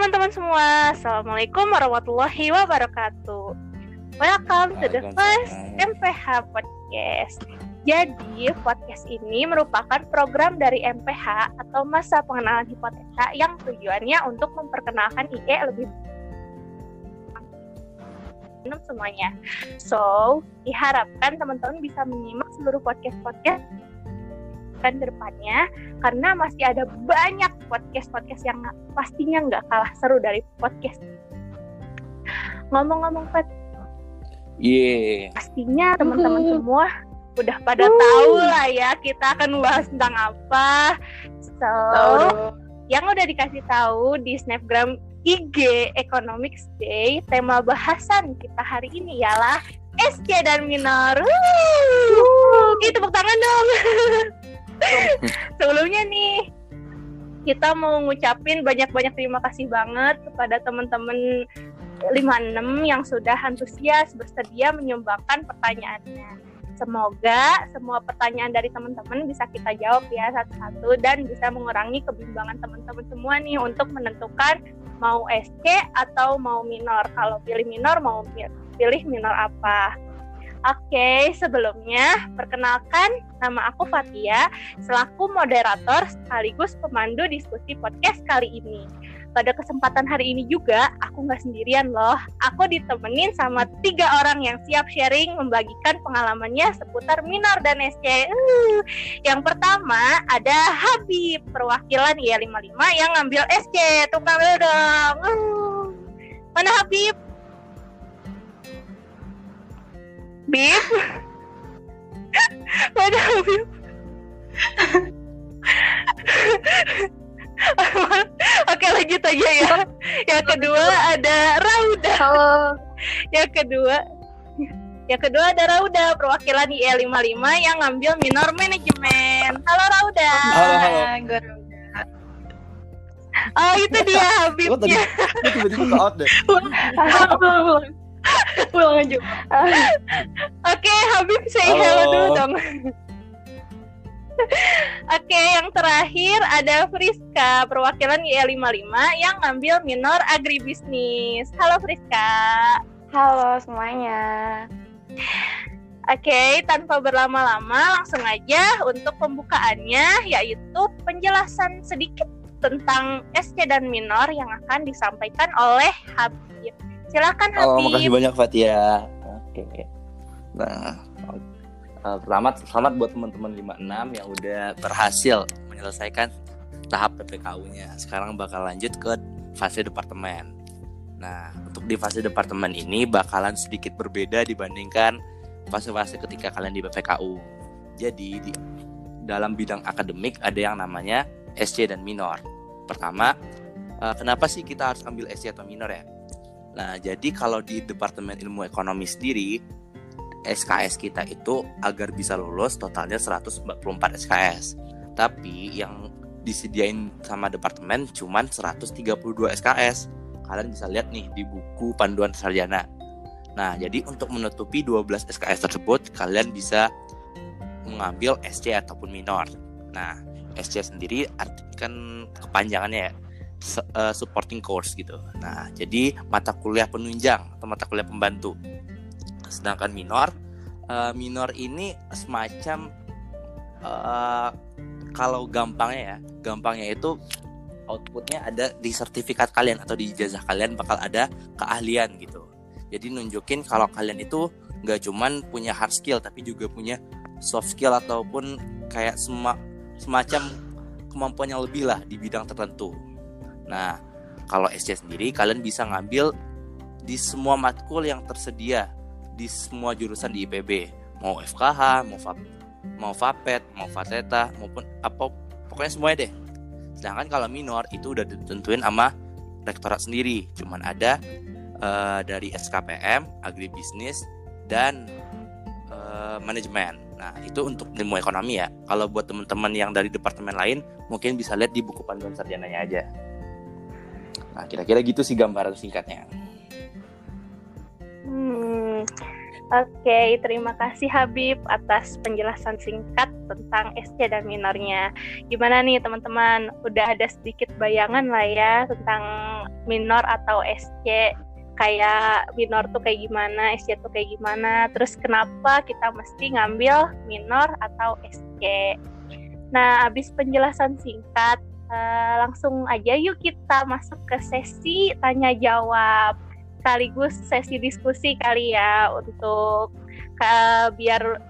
teman-teman semua, Assalamualaikum warahmatullahi wabarakatuh. Welcome to the first MPH Podcast. Jadi, podcast ini merupakan program dari MPH atau masa pengenalan hipotesa yang tujuannya untuk memperkenalkan IE lebih semuanya. So, diharapkan teman-teman bisa menyimak seluruh podcast-podcast dan depannya karena masih ada banyak podcast-podcast yang pastinya nggak kalah seru dari podcast. Ngomong-ngomong Pat, yeah. pastinya teman-teman semua udah pada tahu lah ya kita akan bahas tentang apa. So, yang udah dikasih tahu di snapgram IG Economics Day, tema bahasan kita hari ini ialah SC dan minor. Wuh, tepuk tangan dong. Sebelumnya nih kita mau ngucapin banyak-banyak terima kasih banget kepada teman-teman 56 yang sudah antusias bersedia menyumbangkan pertanyaannya. Semoga semua pertanyaan dari teman-teman bisa kita jawab ya satu-satu dan bisa mengurangi kebimbangan teman-teman semua nih untuk menentukan mau SC atau mau minor. Kalau pilih minor mau pilih minor apa. Oke, sebelumnya perkenalkan nama aku Fatia selaku moderator sekaligus pemandu diskusi podcast kali ini. Pada kesempatan hari ini juga aku nggak sendirian loh. Aku ditemenin sama tiga orang yang siap sharing membagikan pengalamannya seputar minor dan SC. Uh, yang pertama ada Habib perwakilan I55 yang ngambil SC. Tukang dong. Uh, mana Habib? Bib Mana Bib Oke lanjut aja ya. Yang kedua ada Rauda. Halo. Yang kedua Yang kedua ada Rauda Perwakilan IE55 yang ngambil minor manajemen Halo Rauda. Halo, halo. Gue Rauda. Oh itu dia Lo tadi Habibnya lo tiba-tiba ke out deh. Ulang, ulang. Ulang aja. Oke, Habib say Halo. hello dulu dong. Oke, yang terakhir ada Friska, perwakilan YL55 yang ngambil minor agribisnis. Halo Friska. Halo semuanya. Oke, tanpa berlama-lama langsung aja untuk pembukaannya yaitu penjelasan sedikit tentang SC dan minor yang akan disampaikan oleh Habib. Silakan Habib. Oh, makasih banyak Fatia. Oke. Nah, eh, pertama selamat buat teman-teman 56 yang udah berhasil menyelesaikan tahap PPKU-nya. Sekarang bakal lanjut ke fase departemen. Nah, untuk di fase departemen ini bakalan sedikit berbeda dibandingkan fase-fase ketika kalian di PPKU. Jadi di dalam bidang akademik ada yang namanya SC dan minor. Pertama, eh, kenapa sih kita harus ambil SC atau minor ya? Nah, jadi kalau di Departemen Ilmu Ekonomi sendiri, SKS kita itu agar bisa lulus totalnya 144 SKS. Tapi yang disediain sama departemen cuman 132 SKS. Kalian bisa lihat nih di buku panduan sarjana. Nah, jadi untuk menutupi 12 SKS tersebut, kalian bisa mengambil SC ataupun minor. Nah, SC sendiri arti kan kepanjangannya ya eh, supporting course gitu. Nah, jadi mata kuliah penunjang atau mata kuliah pembantu. Sedangkan minor, eh, minor ini semacam eh, kalau gampangnya ya, gampangnya itu outputnya ada di sertifikat kalian atau di ijazah kalian bakal ada keahlian gitu. Jadi nunjukin kalau kalian itu nggak cuman punya hard skill tapi juga punya soft skill ataupun kayak sema- semacam kemampuan yang lebih lah di bidang tertentu. Nah, kalau SC sendiri kalian bisa ngambil di semua matkul yang tersedia di semua jurusan di IPB, mau FKH, mau FAP, mau FAPET, mau FATETA maupun apa pokoknya semuanya deh. Sedangkan kalau minor itu udah ditentuin sama rektorat sendiri, cuman ada eh, dari SKPM, agribisnis dan eh, manajemen. Nah, itu untuk ilmu ekonomi ya. Kalau buat teman-teman yang dari departemen lain, mungkin bisa lihat di buku panduan sarjananya aja. Nah, kira-kira gitu sih gambaran singkatnya. Hmm, Oke, terima kasih Habib atas penjelasan singkat tentang SC dan minornya. Gimana nih teman-teman? Udah ada sedikit bayangan lah ya tentang minor atau SC kayak minor tuh kayak gimana, SC tuh kayak gimana, terus kenapa kita mesti ngambil minor atau SC. Nah, habis penjelasan singkat, uh, langsung aja yuk kita masuk ke sesi tanya jawab sekaligus sesi diskusi kali ya untuk uh, biar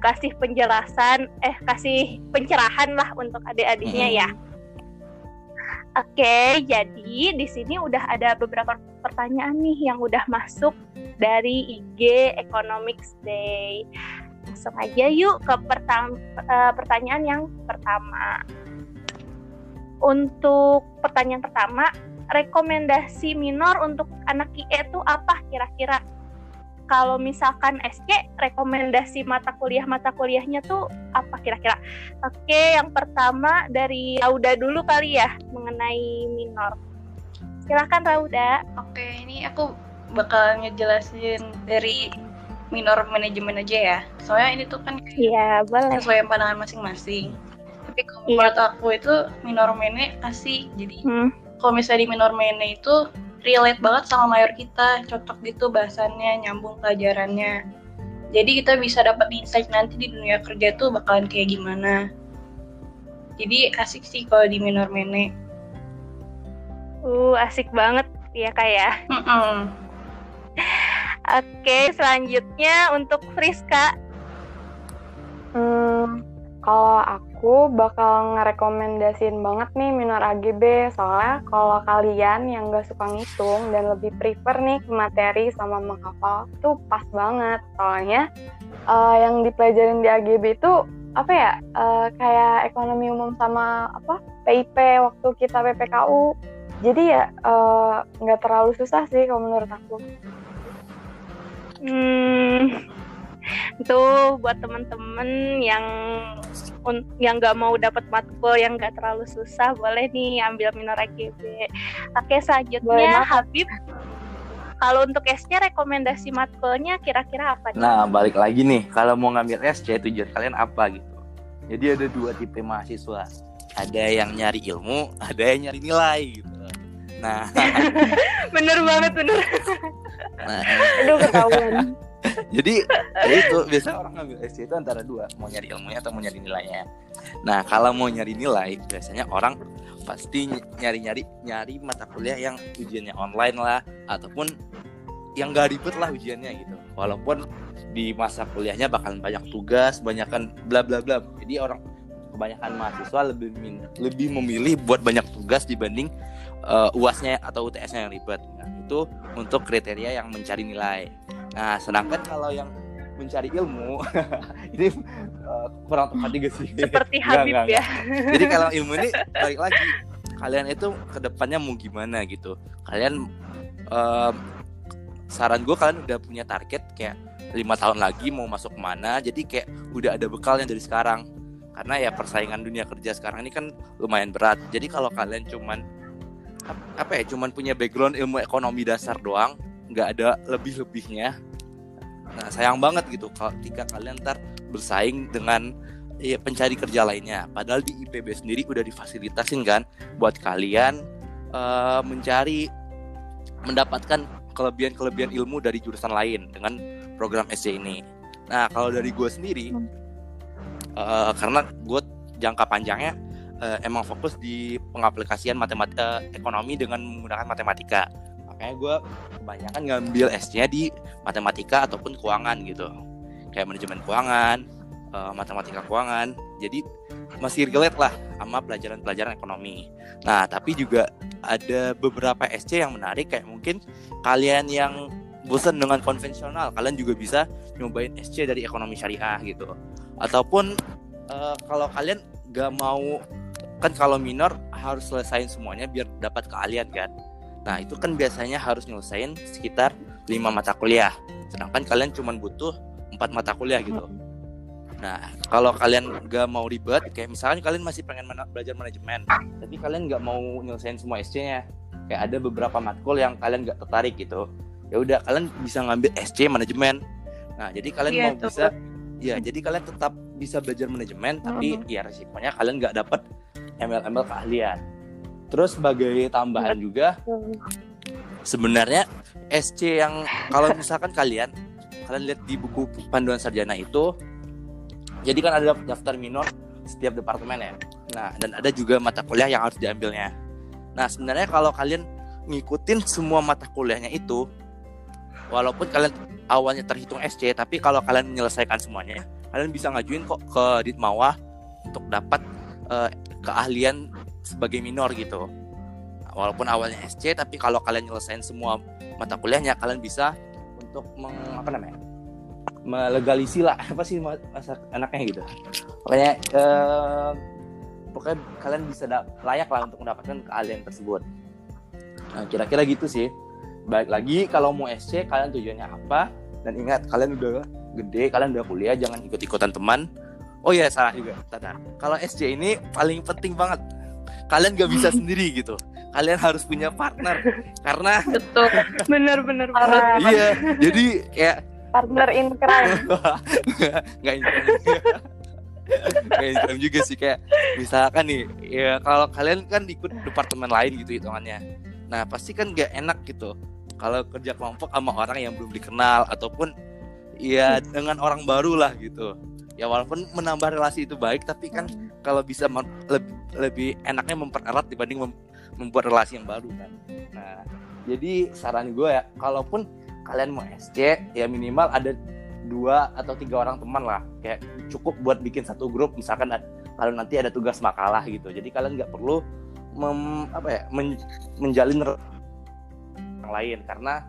kasih penjelasan eh kasih pencerahan lah untuk adik-adiknya ya. Hmm. Oke, jadi di sini udah ada beberapa pertanyaan nih yang udah masuk dari IG Economics Day. Langsung aja yuk ke uh, pertanyaan yang pertama. Untuk pertanyaan pertama, rekomendasi minor untuk anak IE itu apa kira-kira? kalau misalkan SC rekomendasi mata kuliah mata kuliahnya tuh apa kira-kira? Oke, yang pertama dari Rauda dulu kali ya mengenai minor. Silakan Rauda. Oke, ini aku bakal ngejelasin dari minor manajemen aja ya. Soalnya ini tuh kan Iya, boleh. Sesuai pandangan masing-masing. Tapi kalau menurut aku itu minor mene asik. Jadi hmm. kalau misalnya di minor mene itu relate banget sama mayor kita, cocok gitu bahasannya, nyambung pelajarannya. Jadi kita bisa dapat insight nanti di dunia kerja tuh bakalan kayak gimana. Jadi asik sih kalau di minor mene. Uh, asik banget ya kayak. Mm -mm. Oke, selanjutnya untuk Friska. Hmm, kalau aku bakal ngerekomendasin banget nih minor AGB soalnya kalau kalian yang gak suka ngitung dan lebih prefer nih ke materi sama menghafal tuh pas banget soalnya uh, yang dipelajarin di AGB itu apa ya uh, kayak ekonomi umum sama apa PIP waktu kita PPKU jadi ya eh, nggak uh, terlalu susah sih kalau menurut aku. Hmm, itu buat temen-temen yang yang nggak mau dapat matkul yang nggak terlalu susah boleh nih ambil minor AGB. Oke selanjutnya Habib kalau untuk S-nya rekomendasi matkulnya kira-kira apa nih? Nah, balik lagi nih, kalau mau ngambil SC tujuan kalian apa gitu. Jadi ada dua tipe mahasiswa. Ada yang nyari ilmu, ada yang nyari nilai gitu. Nah, bener banget bener. Nah, aduh ketahuan. Jadi ya itu biasanya orang ngambil SC itu antara dua, mau nyari ilmunya atau mau nyari nilainya. Nah kalau mau nyari nilai, biasanya orang pasti nyari-nyari nyari mata kuliah yang ujiannya online lah, ataupun yang gak ribet lah ujiannya gitu. Walaupun di masa kuliahnya bakalan banyak tugas, banyakkan bla bla bla. Jadi orang kebanyakan mahasiswa lebih lebih memilih buat banyak tugas dibanding uh, uasnya atau UTS-nya yang ribet. Nah, itu untuk kriteria yang mencari nilai. Nah, sedangkan kalau yang mencari ilmu ini uh, kurang tepat juga sih. Seperti Habib enggak, ya. Jadi kalau ilmu ini balik lagi kalian itu ke depannya mau gimana gitu. Kalian uh, saran gue kalian udah punya target kayak lima tahun lagi mau masuk mana jadi kayak udah ada bekalnya dari sekarang karena ya persaingan dunia kerja sekarang ini kan lumayan berat jadi kalau kalian cuman apa ya cuman punya background ilmu ekonomi dasar doang nggak ada lebih-lebihnya. Nah sayang banget gitu kalau ketika kalian ntar bersaing dengan ya, pencari kerja lainnya. Padahal di IPB sendiri udah difasilitasin kan buat kalian uh, mencari mendapatkan kelebihan-kelebihan ilmu dari jurusan lain dengan program SC ini. Nah kalau dari gue sendiri uh, karena gue jangka panjangnya uh, emang fokus di pengaplikasian matematika ekonomi dengan menggunakan matematika makanya gue kebanyakan ngambil S-nya di matematika ataupun keuangan gitu. Kayak manajemen keuangan uh, matematika keuangan. Jadi masih relate lah sama pelajaran-pelajaran ekonomi. Nah tapi juga ada beberapa SC yang menarik kayak mungkin kalian yang bosan dengan konvensional kalian juga bisa nyobain SC dari ekonomi syariah gitu. Ataupun uh, kalau kalian gak mau kan kalau minor harus selesain semuanya biar dapat keahlian kan Nah itu kan biasanya harus nyelesain sekitar 5 mata kuliah. Sedangkan kalian cuma butuh empat mata kuliah gitu. Nah kalau kalian gak mau ribet Kayak misalnya kalian masih pengen mana belajar manajemen Tapi kalian gak mau nyelesain semua SC-nya Kayak ada beberapa matkul yang kalian gak tertarik gitu ya udah kalian bisa ngambil SC manajemen. Nah jadi kalian yeah, mau bisa ya jadi kalian tetap bisa belajar manajemen tapi uh -huh. ya resikonya kalian nggak dapat ML ML keahlian Terus sebagai tambahan juga sebenarnya SC yang kalau misalkan kalian kalian lihat di buku panduan sarjana itu jadi kan ada daftar minor setiap departemen ya. Nah, dan ada juga mata kuliah yang harus diambilnya. Nah, sebenarnya kalau kalian ngikutin semua mata kuliahnya itu walaupun kalian awalnya terhitung SC, tapi kalau kalian menyelesaikan semuanya, kalian bisa ngajuin kok ke Ditmawa untuk dapat uh, keahlian sebagai minor gitu. Walaupun awalnya SC, tapi kalau kalian nyelesain semua mata kuliahnya, kalian bisa untuk meng, apa namanya? melegalisi lah apa sih masa anaknya gitu. Pokoknya uh, pokoknya kalian bisa layak lah untuk mendapatkan keahlian tersebut. Nah, kira-kira gitu sih. Baik lagi kalau mau SC kalian tujuannya apa? Dan ingat kalian udah gede, kalian udah kuliah, jangan ikut-ikutan teman. Oh iya salah juga, Tata. Kalau SC ini paling penting banget. Kalian gak bisa sendiri gitu. Kalian harus punya partner. Karena betul. Bener-bener iya jadi kayak partner in crime. Nggak in crime. Nggak in crime juga sih kayak misalkan nih ya kalau kalian kan ikut departemen lain gitu hitungannya. Nah pasti kan gak enak gitu. Kalau kerja kelompok sama orang yang belum dikenal ataupun ya hmm. dengan orang baru lah gitu ya walaupun menambah relasi itu baik tapi kan hmm. kalau bisa lebih, lebih enaknya mempererat dibanding mem membuat relasi yang baru kan. Nah jadi saran gue ya kalaupun kalian mau SC ya minimal ada dua atau tiga orang teman lah. Kayak cukup buat bikin satu grup misalkan kalau nanti ada tugas makalah gitu. Jadi kalian nggak perlu mem, apa ya men, menjalin yang lain. Karena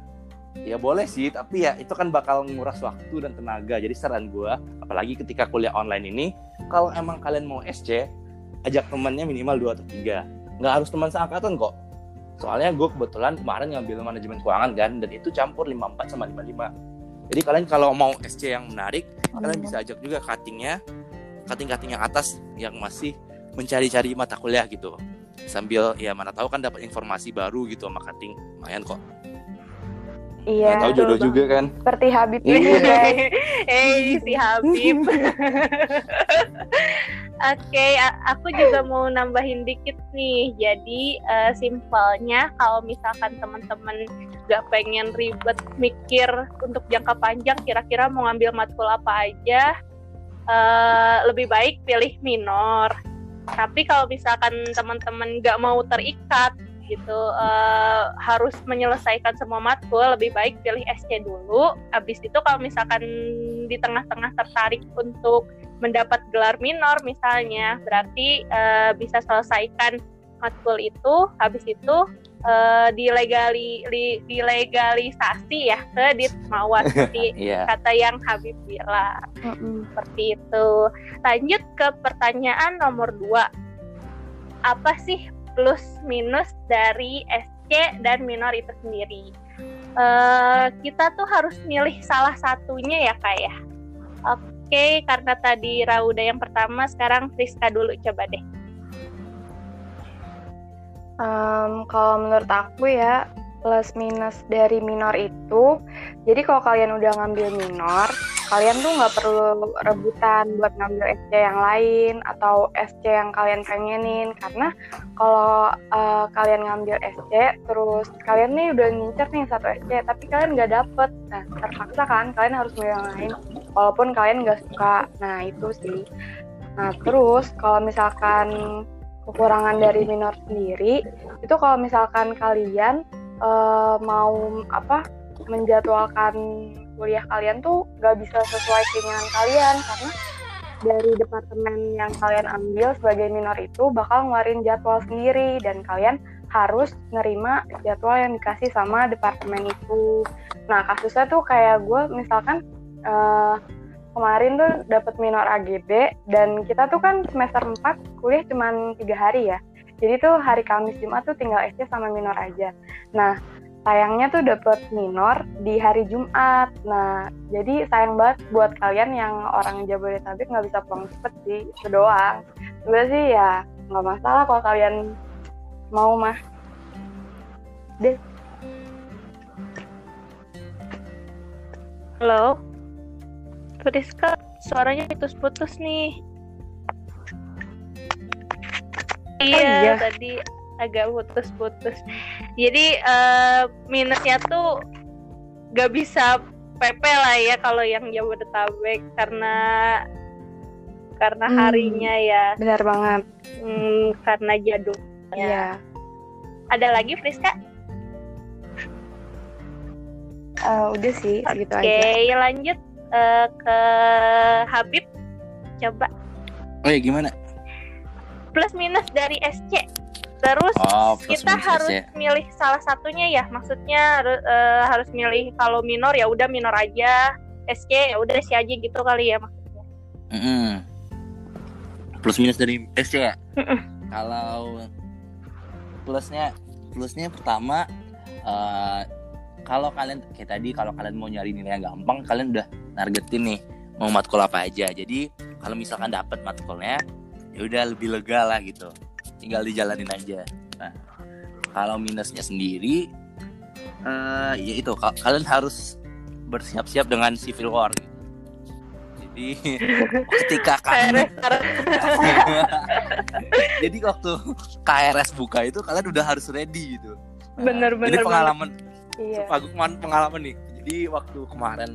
ya boleh sih tapi ya itu kan bakal nguras waktu dan tenaga jadi saran gue apalagi ketika kuliah online ini kalau emang kalian mau SC ajak temannya minimal dua atau tiga. Nggak harus teman seangkatan kok. Soalnya gue kebetulan kemarin ngambil manajemen keuangan kan dan itu campur 54 sama 55 jadi kalian kalau mau SC yang menarik oh, kalian bisa ajak juga cuttingnya cutting cutting yang atas yang masih mencari-cari mata kuliah gitu. Sambil ya mana tahu kan dapat informasi baru gitu sama cutting. Lumayan kok Iya. tahu jodoh bang. juga kan. Seperti Habib iya. Eh si Habib. Oke, okay, aku juga mau nambahin dikit nih. Jadi uh, simpelnya kalau misalkan teman-teman gak pengen ribet mikir untuk jangka panjang, kira-kira mau ngambil matkul apa aja, uh, lebih baik pilih minor tapi kalau misalkan teman-teman nggak mau terikat gitu. Uh, harus menyelesaikan semua matkul lebih baik pilih SC dulu. Habis itu kalau misalkan di tengah-tengah tertarik untuk mendapat gelar minor misalnya berarti uh, bisa selesaikan matkul itu. Habis itu uh, dilegali li, dilegalisasi ya ke Ditmawa seperti yeah. kata yang Habib bilang. Mm-hmm. seperti itu. Lanjut ke pertanyaan nomor dua. Apa sih plus minus dari SC dan minor itu sendiri. Uh, kita tuh harus milih salah satunya ya kak ya. Oke okay, karena tadi Rauda yang pertama sekarang Friska dulu coba deh. Um, kalau menurut aku ya plus minus dari minor itu, jadi kalau kalian udah ngambil minor, kalian tuh nggak perlu rebutan buat ngambil SC yang lain atau SC yang kalian pengenin. Karena kalau uh, kalian ngambil SC terus kalian nih udah ngincer nih satu SC tapi kalian nggak dapet, nah terpaksa kan kalian harus ngambil yang lain walaupun kalian nggak suka, nah itu sih. Nah terus kalau misalkan kekurangan dari minor sendiri itu kalau misalkan kalian uh, mau apa menjadwalkan kuliah kalian tuh gak bisa sesuai keinginan kalian karena dari departemen yang kalian ambil sebagai minor itu bakal ngeluarin jadwal sendiri dan kalian harus nerima jadwal yang dikasih sama departemen itu. Nah kasusnya tuh kayak gue misalkan uh, kemarin tuh dapat minor AGB dan kita tuh kan semester 4 kuliah cuma tiga hari ya. Jadi tuh hari Kamis Jumat tuh tinggal SC sama minor aja. Nah, sayangnya tuh dapat minor di hari Jumat. Nah, jadi sayang banget buat kalian yang orang Jabodetabek nggak bisa pulang cepet sih, itu doang. Sebenernya sih ya nggak masalah kalau kalian mau mah. Deh. Halo. Friska suaranya putus-putus nih. Oh, iya, tadi agak putus-putus. Jadi uh, minusnya tuh gak bisa PP lah ya kalau yang Jabodetabek karena karena hmm, harinya ya. Benar banget. Hmm, karena jadul. Iya. Ada lagi Friska? Uh, udah sih segitu okay, aja. Oke, lanjut uh, ke Habib. Coba. Oh ya gimana? Plus minus dari SC. Terus oh, kita harus ya. milih salah satunya ya. Maksudnya uh, harus milih kalau minor ya udah minor aja. SC ya udah SC aja gitu kali ya maksudnya. Mm -hmm. Plus minus dari SC ya. Mm -mm. Kalau plusnya plusnya pertama uh, kalau kalian kayak tadi kalau kalian mau nyari nilai yang gampang kalian udah nargetin nih mau matkul apa aja jadi kalau misalkan dapat matkulnya ya udah lebih lega lah gitu. Tinggal dijalanin aja. Nah kalau minusnya sendiri uh, ya itu kalian harus bersiap-siap dengan civil war. Gitu. jadi ketika kalian jadi waktu KRS buka itu kalian udah harus ready gitu. Nah, bener bener jadi pengalaman iya. pengalaman nih. Jadi waktu kemarin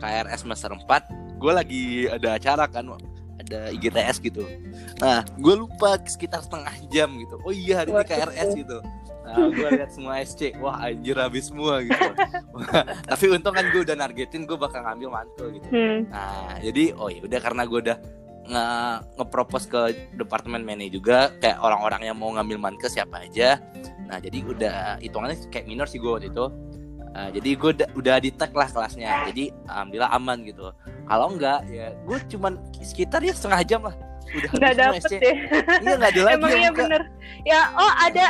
KRS semester 4 gue lagi ada acara kan ada IGTS gitu. Nah gue lupa sekitar setengah jam gitu. Oh iya hari ini KRS gitu. Nah gue lihat semua SC wah anjir habis semua gitu. Tapi untung kan gue udah nargetin gue bakal ngambil mantul gitu. Hmm. nah jadi oh ya udah karena gue udah nge ngepropose ke departemen mana juga kayak orang-orang yang mau ngambil manke siapa aja. Nah jadi udah hitungannya kayak minor sih gue waktu itu Uh, jadi gue udah di tag lah kelasnya. Jadi alhamdulillah aman gitu kalau enggak ya gue cuman sekitar ya setengah jam lah. Udah nggak dapet SC. ya. Iya nggak ada lagi emang iya bener. Ya oh ada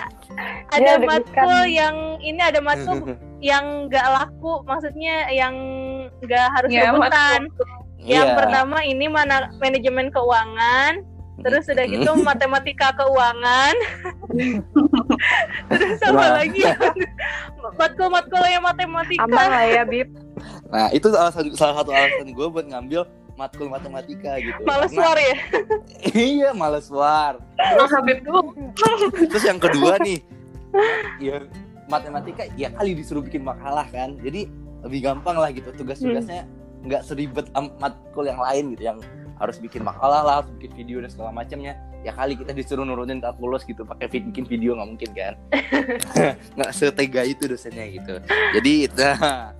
ada ya, matkul yang ini ada matkul yang nggak laku maksudnya yang nggak harus ya, rebutan. yang yeah. pertama ini mana manajemen keuangan terus udah gitu. matematika keuangan. Terus sama lagi? Matkul matkul yang matematika. Aman lah ya bib. Nah itu salah satu salah satu alasan gue buat ngambil matkul matematika gitu. Males war ya? iya males war terus Habib terus yang kedua nih ya matematika ya kali disuruh bikin makalah kan. Jadi lebih gampang lah gitu tugas-tugasnya nggak seribet matkul yang lain gitu yang harus bikin makalah lah, harus bikin video dan segala macamnya. Ya kali kita disuruh nurunin kalkulus gitu pakai bikin video nggak mungkin kan? nggak setega itu dosennya gitu. Jadi nah,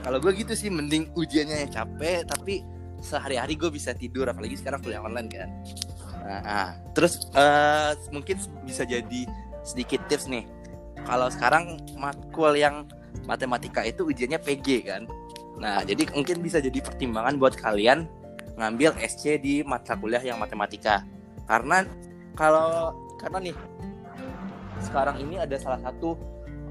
kalau gue gitu sih mending ujiannya yang capek tapi sehari-hari gue bisa tidur apalagi sekarang kuliah online kan. Nah, nah. terus uh, mungkin bisa jadi sedikit tips nih. Kalau sekarang matkul yang matematika itu ujiannya PG kan. Nah, jadi mungkin bisa jadi pertimbangan buat kalian ngambil SC di mata kuliah yang matematika. Karena kalau karena nih sekarang ini ada salah satu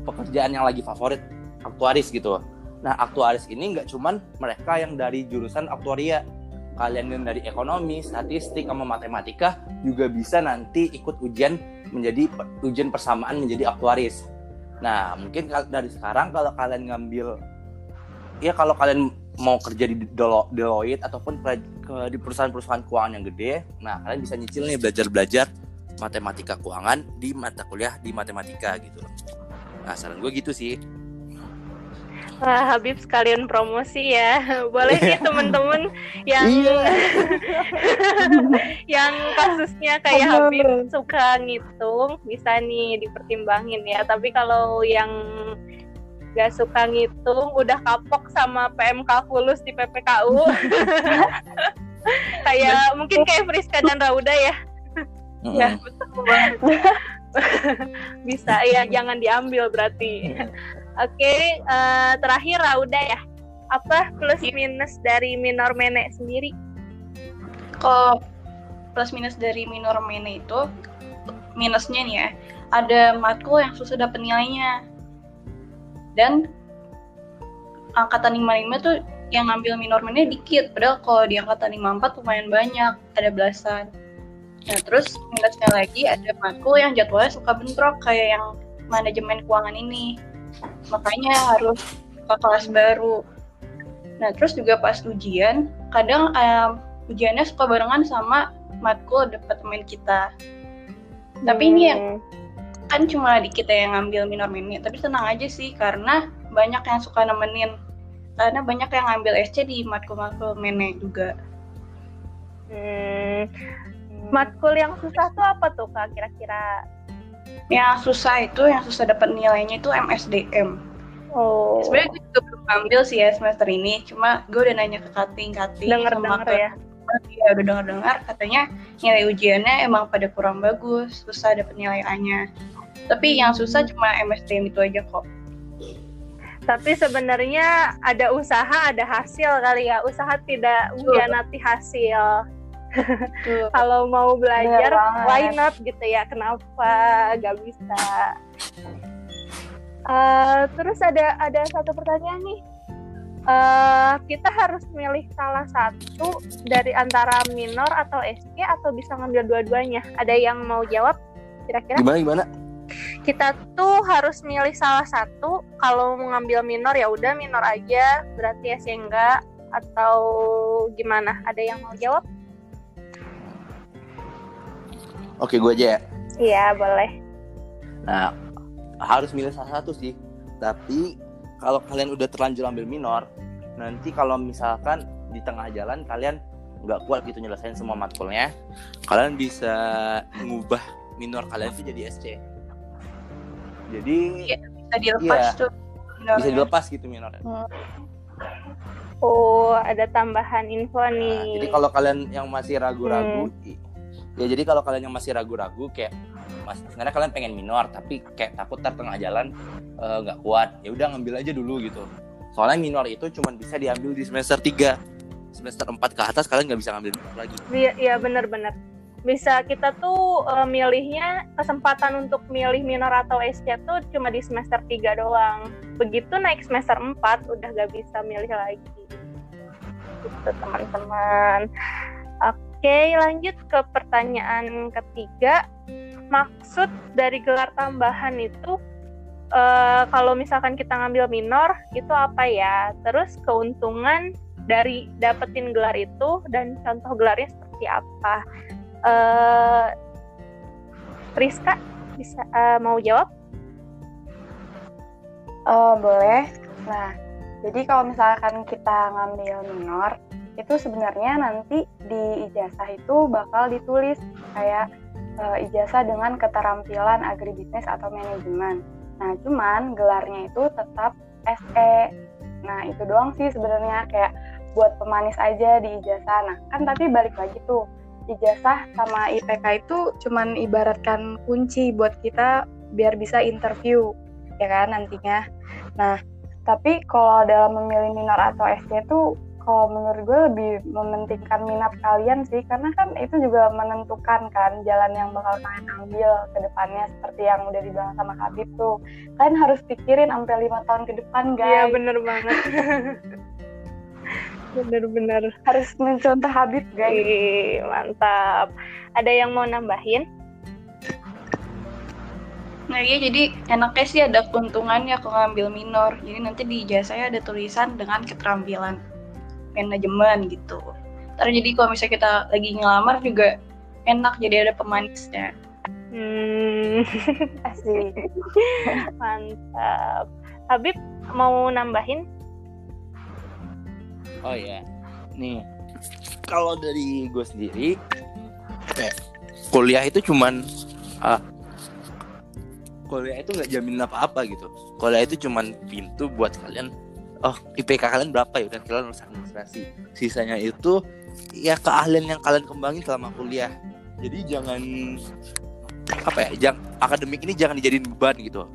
pekerjaan yang lagi favorit aktuaris gitu. Nah aktuaris ini nggak cuman mereka yang dari jurusan aktuaria. Kalian yang dari ekonomi statistik sama matematika juga bisa nanti ikut ujian menjadi ujian persamaan menjadi aktuaris. Nah mungkin dari sekarang kalau kalian ngambil ya kalau kalian mau kerja di Deloitte ataupun di perusahaan-perusahaan keuangan yang gede, nah kalian bisa nyicil nih belajar-belajar matematika keuangan di mata kuliah di matematika gitu. Nah saran gue gitu sih. Wah, Habib sekalian promosi ya. Boleh sih temen-temen yang iya. yang kasusnya kayak Aduh. Habib suka ngitung bisa nih dipertimbangin ya. Tapi kalau yang gak suka ngitung udah kapok sama PM kalkulus di PPKU kayak mungkin kayak Friska dan Rauda ya. Ya betul bisa ya jangan diambil berarti. Oke okay, uh, eh, terakhir Rauda ya. Apa plus minus dari minor mene sendiri? Kalau plus minus dari minor mene itu minusnya nih ya ada matkul yang susah dapat nilainya dan angkatan 55 tuh yang ngambil minor minor dikit. Padahal kalau di angkatan 54 lumayan banyak ada belasan. Nah terus minusnya lagi ada matkul yang jadwalnya suka bentrok kayak yang manajemen keuangan ini. Makanya harus ke kelas baru. Nah terus juga pas ujian kadang um, ujiannya suka barengan sama matkul departemen kita. Tapi hmm. ini yang kan cuma di kita yang ngambil minor mini tapi tenang aja sih karena banyak yang suka nemenin. Karena banyak yang ngambil SC di matkul-matkul mene juga. Hmm, matkul yang susah tuh apa tuh kak kira-kira? yang susah itu yang susah dapat nilainya itu MSDM Oh, sebenarnya gue juga belum ngambil sih ya semester ini cuma gue udah nanya ke kating kating denger sama denger ya. ya udah dengar dengar katanya nilai ujiannya emang pada kurang bagus susah dapat nilai A nya tapi yang susah cuma MSDM itu aja kok Tapi sebenarnya ada usaha, ada hasil kali ya. Usaha tidak mengkhianati hasil. Kalau mau belajar, why not gitu ya? Kenapa gak bisa? Eh, terus ada ada satu pertanyaan nih. Eh, kita harus milih salah satu dari antara minor atau SC atau bisa ngambil dua-duanya. Ada yang mau jawab? Kira-kira? Gimana gimana? Kita tuh harus milih salah satu kalau mau ngambil minor ya udah minor aja berarti SC enggak atau gimana ada yang mau jawab Oke, gue aja ya. iya boleh Nah, harus milih salah satu sih. Tapi kalau kalian udah terlanjur ambil minor, nanti kalau misalkan di tengah jalan kalian nggak kuat gitu nyelesain semua matkulnya, kalian bisa mengubah minor kalian itu jadi SC. Jadi Iya. bisa dilepas Iya. tuh bisa minornya. dilepas gitu minornya. oh ada tambahan info Nah, nih jadi kalau kalian yang masih ragu-ragu, i- ya jadi kalau kalian yang masih ragu-ragu kayak mas sebenarnya kalian pengen minor tapi kayak takut ntar tengah jalan eh, nggak kuat, ya udah ngambil aja dulu gitu. Soalnya minor itu cuma bisa diambil di semester 3 semester 4 ke atas kalian nggak bisa ngambil minor lagi. iya iya benar-benar bisa kita tuh eh, milihnya kesempatan untuk milih minor atau SC tuh cuma di semester 3 doang. Begitu naik semester 4 udah gak bisa milih lagi. Gitu teman-teman. Oke lanjut ke pertanyaan ketiga. Maksud dari gelar tambahan itu eh, kalau misalkan kita ngambil minor itu apa ya? Terus keuntungan dari dapetin gelar itu dan contoh gelarnya seperti apa eh Rizka bisa eh, mau jawab Oh, boleh. Nah, jadi kalau misalkan kita ngambil minor, itu sebenarnya nanti di ijazah itu bakal ditulis kayak eh, ijazah dengan keterampilan agribisnis atau manajemen. Nah, cuman gelarnya itu tetap SE. Nah, itu doang sih sebenarnya kayak buat pemanis aja di ijazah. Nah, kan tapi balik lagi tuh, ijazah sama IPK itu cuman ibaratkan kunci buat kita biar bisa interview ya kan nantinya. Nah, tapi kalau dalam memilih minor atau SC itu kalau menurut gue lebih mementingkan minat kalian sih karena kan itu juga menentukan kan jalan yang bakal kalian ambil ke depannya seperti yang udah dibilang sama Habib tuh. Kalian harus pikirin sampai lima tahun ke depan Iya guys. bener banget bener-bener Harus mencontoh Habib guys. Ih, mantap ada yang mau nambahin Nah iya jadi enaknya sih ada keuntungannya kalau ngambil minor. Jadi nanti di ijazahnya ada tulisan dengan keterampilan manajemen gitu. Ntar jadi kalau misalnya kita lagi ngelamar juga enak jadi ada pemanisnya. hmm, Asik. mantap Habib mau nambahin Oh ya, nih kalau dari gue sendiri, kayak kuliah itu cuman ah, kuliah itu nggak jamin apa-apa gitu. Kuliah itu cuman pintu buat kalian. Oh IPK kalian berapa ya? Dan kalian lulus administrasi. Sisanya itu ya keahlian yang kalian kembangin selama kuliah. Jadi jangan apa ya? Jangan akademik ini jangan dijadiin beban gitu.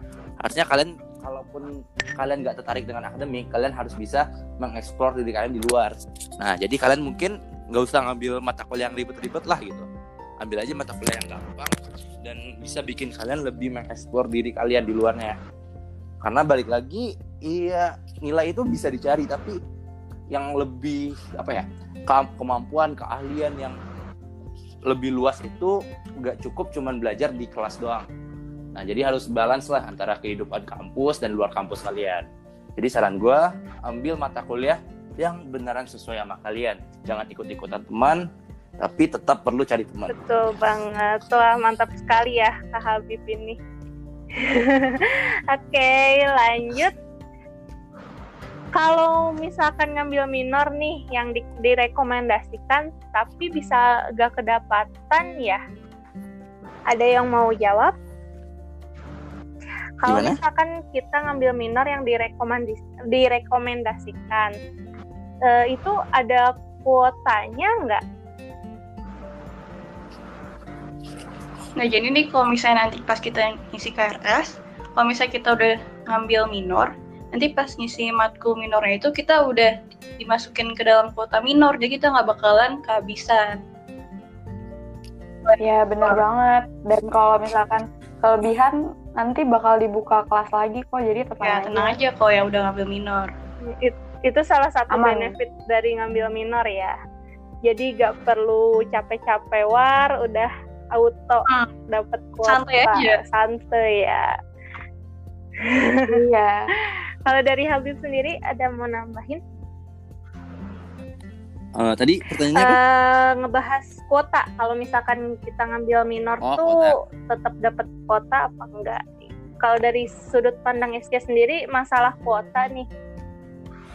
Harusnya kalian kalaupun kalian nggak tertarik dengan akademik, kalian harus bisa mengeksplor diri kalian di luar. Nah, jadi kalian mungkin nggak usah ngambil mata kuliah yang ribet-ribet lah gitu. Ambil aja mata kuliah yang gampang dan bisa bikin kalian lebih mengeksplor diri kalian di luarnya. Karena balik lagi, iya nilai itu bisa dicari, tapi yang lebih apa ya ke- kemampuan, keahlian yang lebih luas itu nggak cukup cuman belajar di kelas doang. Nah, jadi harus balance lah antara kehidupan kampus dan luar kampus kalian. Jadi saran gue, ambil mata kuliah yang beneran sesuai sama kalian. Jangan ikut-ikutan teman, tapi tetap perlu cari teman. betul banget wah mantap sekali ya Kak Habib ini Oke, lanjut. Kalau misalkan ngambil minor nih yang di, direkomendasikan tapi bisa gak kedapatan ya. Ada yang mau jawab? Kalau Gimana? misalkan kita ngambil minor yang direkomendis direkomendasikan, eh, itu ada kuotanya nggak? Nah jadi nih kalau misalnya nanti pas kita ngisi KRS, kalau misalnya kita udah ngambil minor, nanti pas ngisi matkul minornya itu kita udah dimasukin ke dalam kuota minor, jadi kita nggak bakalan kehabisan. Ya bener banget. Dan kalau misalkan kelebihan nanti bakal dibuka kelas lagi kok. Jadi Ya tenang tenang aja. aja kalau yang udah ngambil minor. It- itu salah satu Aman. benefit dari ngambil minor ya. Jadi gak perlu capek-capek war, udah auto Hmm. dapat kuota. Santai aja. Santai ya. Iya. Kalau dari Habib sendiri ada mau nambahin? Eh, tadi pertanyaannya apa? Eh, ngebahas kuota. Kalau misalkan kita ngambil minor Oh, tuh tetap dapat kuota apa enggak? Kalau dari sudut pandang SK sendiri masalah kuota nih,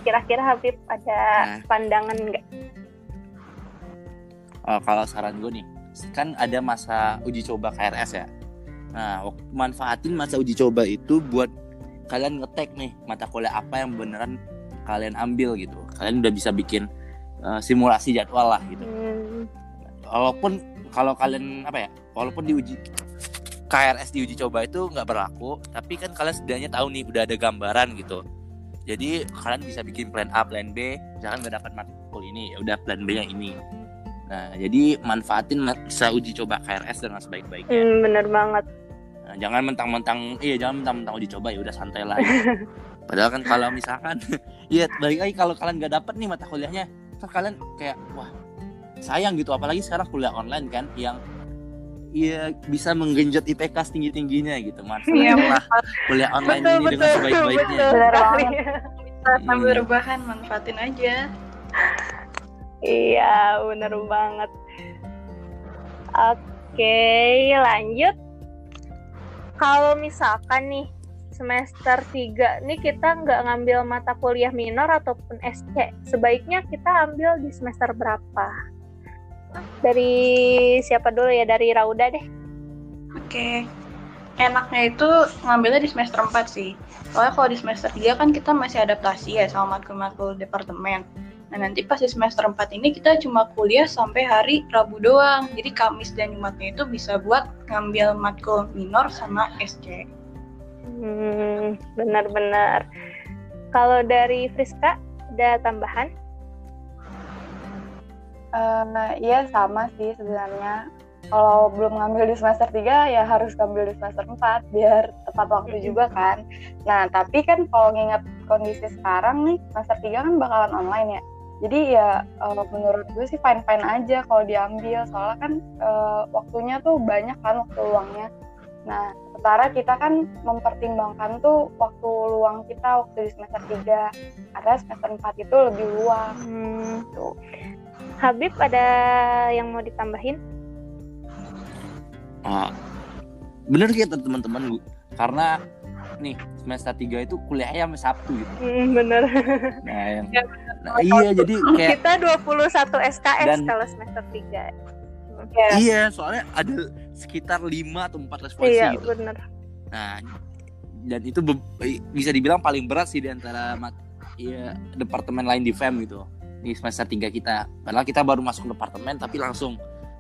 kira-kira Habib ada Nah. pandangan enggak? Eh, kalau saran gue nih, kan ada masa uji coba KRS ya. Nah, manfaatin masa uji coba itu buat kalian ngetek nih mata kuliah apa yang beneran kalian ambil gitu. Kalian udah bisa bikin eh, simulasi jadwal lah gitu. Hmm, Walaupun kalau kalian apa ya, walaupun diuji KRS di uji coba itu nggak berlaku, tapi kan kalian setidaknya tahu nih udah ada gambaran gitu. Jadi kalian bisa bikin plan A, plan B, misalkan nggak dapat matkul ini, ya udah plan B-nya ini. Nah, jadi manfaatin masa uji coba KRS dengan sebaik-baiknya. hmm, bener banget. Nah, jangan mentang-mentang, iya jangan mentang-mentang uji coba ya udah santai lah. Padahal kan kalau misalkan, iya balik lagi kalau kalian nggak dapat nih mata kuliahnya, kan kalian kayak wah sayang gitu. Apalagi sekarang kuliah online kan yang Iya bisa menggenjot IPK tinggi tingginya gitu Iya, manfaatkanlah kuliah online betul, ini dengan betul. Bener sekali. Kita sambil Hmm. rebahan manfaatin aja. Iya, bener banget. Oke, lanjut. Kalau misalkan nih semester 3 nih kita nggak ngambil mata kuliah minor ataupun SC, sebaiknya kita ambil di semester berapa? Dari siapa dulu ya? Dari Rauda deh. Oke. Enaknya itu ngambilnya di semester 4 sih. Soalnya kalau di semester 3 kan kita masih adaptasi ya sama matkul-matkul departemen. Nah nanti pas di semester 4 ini kita cuma kuliah sampai hari Rabu doang. Jadi Kamis dan Jumatnya itu bisa buat ngambil matkul minor sama SC. Hmm, benar-benar. Kalau dari Friska ada tambahan? Eh, iya sama sih sebenarnya. Kalau belum ngambil di semester 3 ya harus ngambil di semester 4 biar tepat waktu juga kan. Nah, tapi kan kalau nginget kondisi sekarang nih semester 3 kan bakalan online ya. Jadi ya eh, menurut gue sih fine-fine aja kalau diambil soalnya kan eh, waktunya tuh banyak kan waktu luangnya. Nah, sementara kita kan mempertimbangkan tuh waktu luang kita waktu di semester 3 karena semester 4 itu lebih luang Hmm, tuh. Habib ada yang mau ditambahin? Ah, bener gitu teman-teman Bu. karena nih semester 3 itu kuliahnya sampai Sabtu gitu Hmm, bener. nah, yang, Ya, nah, iya jadi kayak Kita 21 SKS Dan- kalau semester 3. Ya, iya soalnya ada sekitar 5 atau 4 responsi Iya, gitu bener. Nah, dan itu bisa dibilang paling berat sih di antara ya, departemen lain di FEM gitu. Di semester 3 kita. Padahal kita baru masuk departemen tapi langsung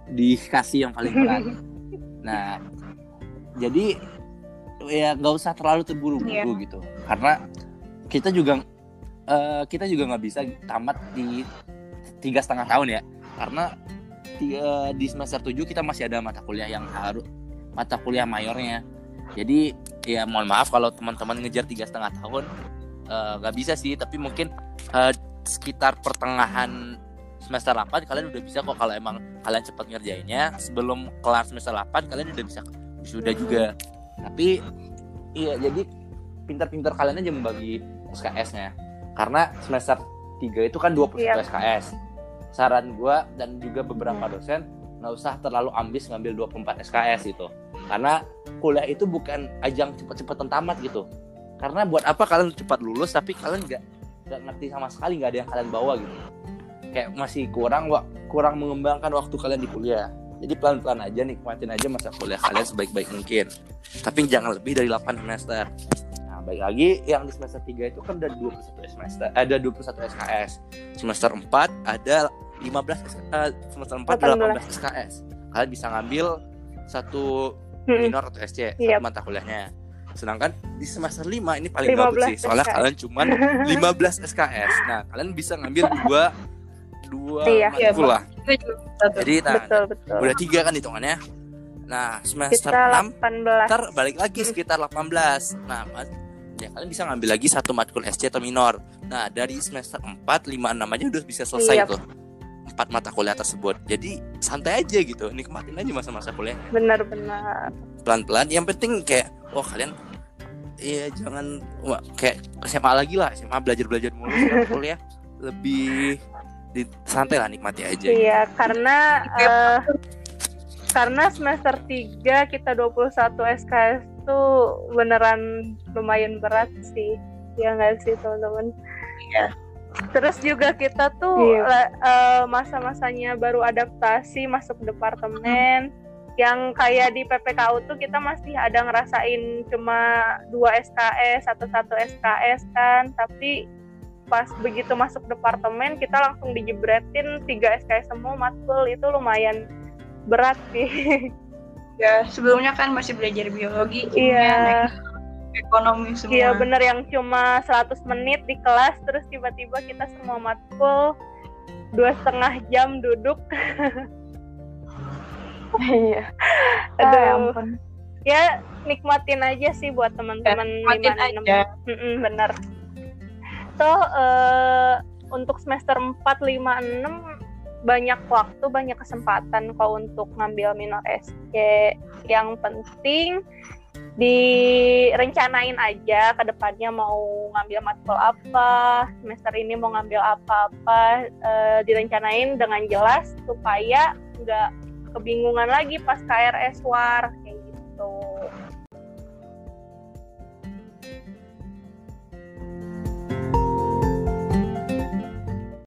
dikasih yang paling berat. nah, jadi ya nggak usah terlalu terburu-buru gitu. Karena kita juga eh, kita juga nggak bisa tamat di tiga setengah tahun ya. Karena di, eh, di semester 7 kita masih ada mata kuliah yang harus mata kuliah mayornya. Jadi ya mohon maaf kalau teman-teman ngejar tiga setengah tahun eh, nggak bisa sih. Tapi mungkin eh, sekitar pertengahan semester 8 kalian udah bisa kok kalau emang kalian cepat ngerjainnya. Sebelum kelar semester 8 kalian udah bisa sudah juga. Tapi iya jadi pintar-pintar kalian aja membagi SKS-nya karena semester 3 itu kan 21 Iya. SKS saran gua dan juga beberapa dosen nggak usah terlalu ambis ngambil 24 SKS gitu. Karena kuliah itu bukan ajang cepet-cepetan tamat gitu. Karena buat apa kalian cepat lulus tapi kalian nggak nggak ngerti sama sekali nggak ada yang kalian bawa gitu. Kayak masih kurang wak kurang mengembangkan waktu kalian di kuliah. Jadi pelan-pelan aja nikmatin aja masa kuliah kalian sebaik-baik mungkin. Tapi jangan lebih dari 8 semester lagi yang di semester 3 itu kan ada 21 semester ada 21 SKS semester 4 ada 15 uh, semester 4 ada 18 SKS kalian bisa ngambil satu Hmm. minor atau SC satu Yep. mata kuliahnya sedangkan di semester 5 ini paling 15 bagus sih soalnya SKS. kalian cuman 15 SKS nah kalian bisa ngambil dua dua Iya. matkul lah juga satu. jadi nah betul betul udah tiga kan hitungannya nah semester kita 6 18 ntar balik lagi sekitar 18 nah ya kalian bisa ngambil lagi satu matkul SC atau minor. Nah dari semester 4 5 6 aja udah bisa selesai Iya. tuh. Empat mata kuliah tersebut. Jadi santai aja gitu. Nikmatin aja masa-masa kuliah. Benar-benar pelan-pelan. Yang penting kayak oh kalian Iya jangan wah, kayak SMA lagi lah. SMA belajar belajar mulu kuliah. Lebih di, santai lah nikmati aja. Iya, karena eh, karena semester 3 kita 21 SKS tuh beneran lumayan berat sih. Ya nggak sih, teman-teman? Iya. Terus juga kita tuh Iya. eh, masa-masanya baru adaptasi masuk departemen yang kayak di PPKU tuh kita masih ada ngerasain cuma dua SKS atau satu SKS kan, tapi pas begitu masuk departemen kita langsung dijebretin tiga SKS semua matkul itu lumayan berat sih. Ya, sebelumnya kan masih belajar biologi, kimia, teknik, ekonomi semua. Iya bener yang cuma 100 menit di kelas terus tiba-tiba kita semua matkul dua setengah jam duduk. Iya. Aduh. Ah, ya ampun. Ya nikmatin aja sih buat teman-teman Nikmatin 56. aja. Mm-mm, bener. So eh, untuk semester 4, 5, 6 banyak waktu, banyak kesempatan kok untuk ngambil minor SC. Yang penting direncanain aja ke depannya mau ngambil matkul apa, semester ini mau ngambil apa-apa, eh, direncanain dengan jelas supaya nggak kebingungan lagi pas KRS war kayak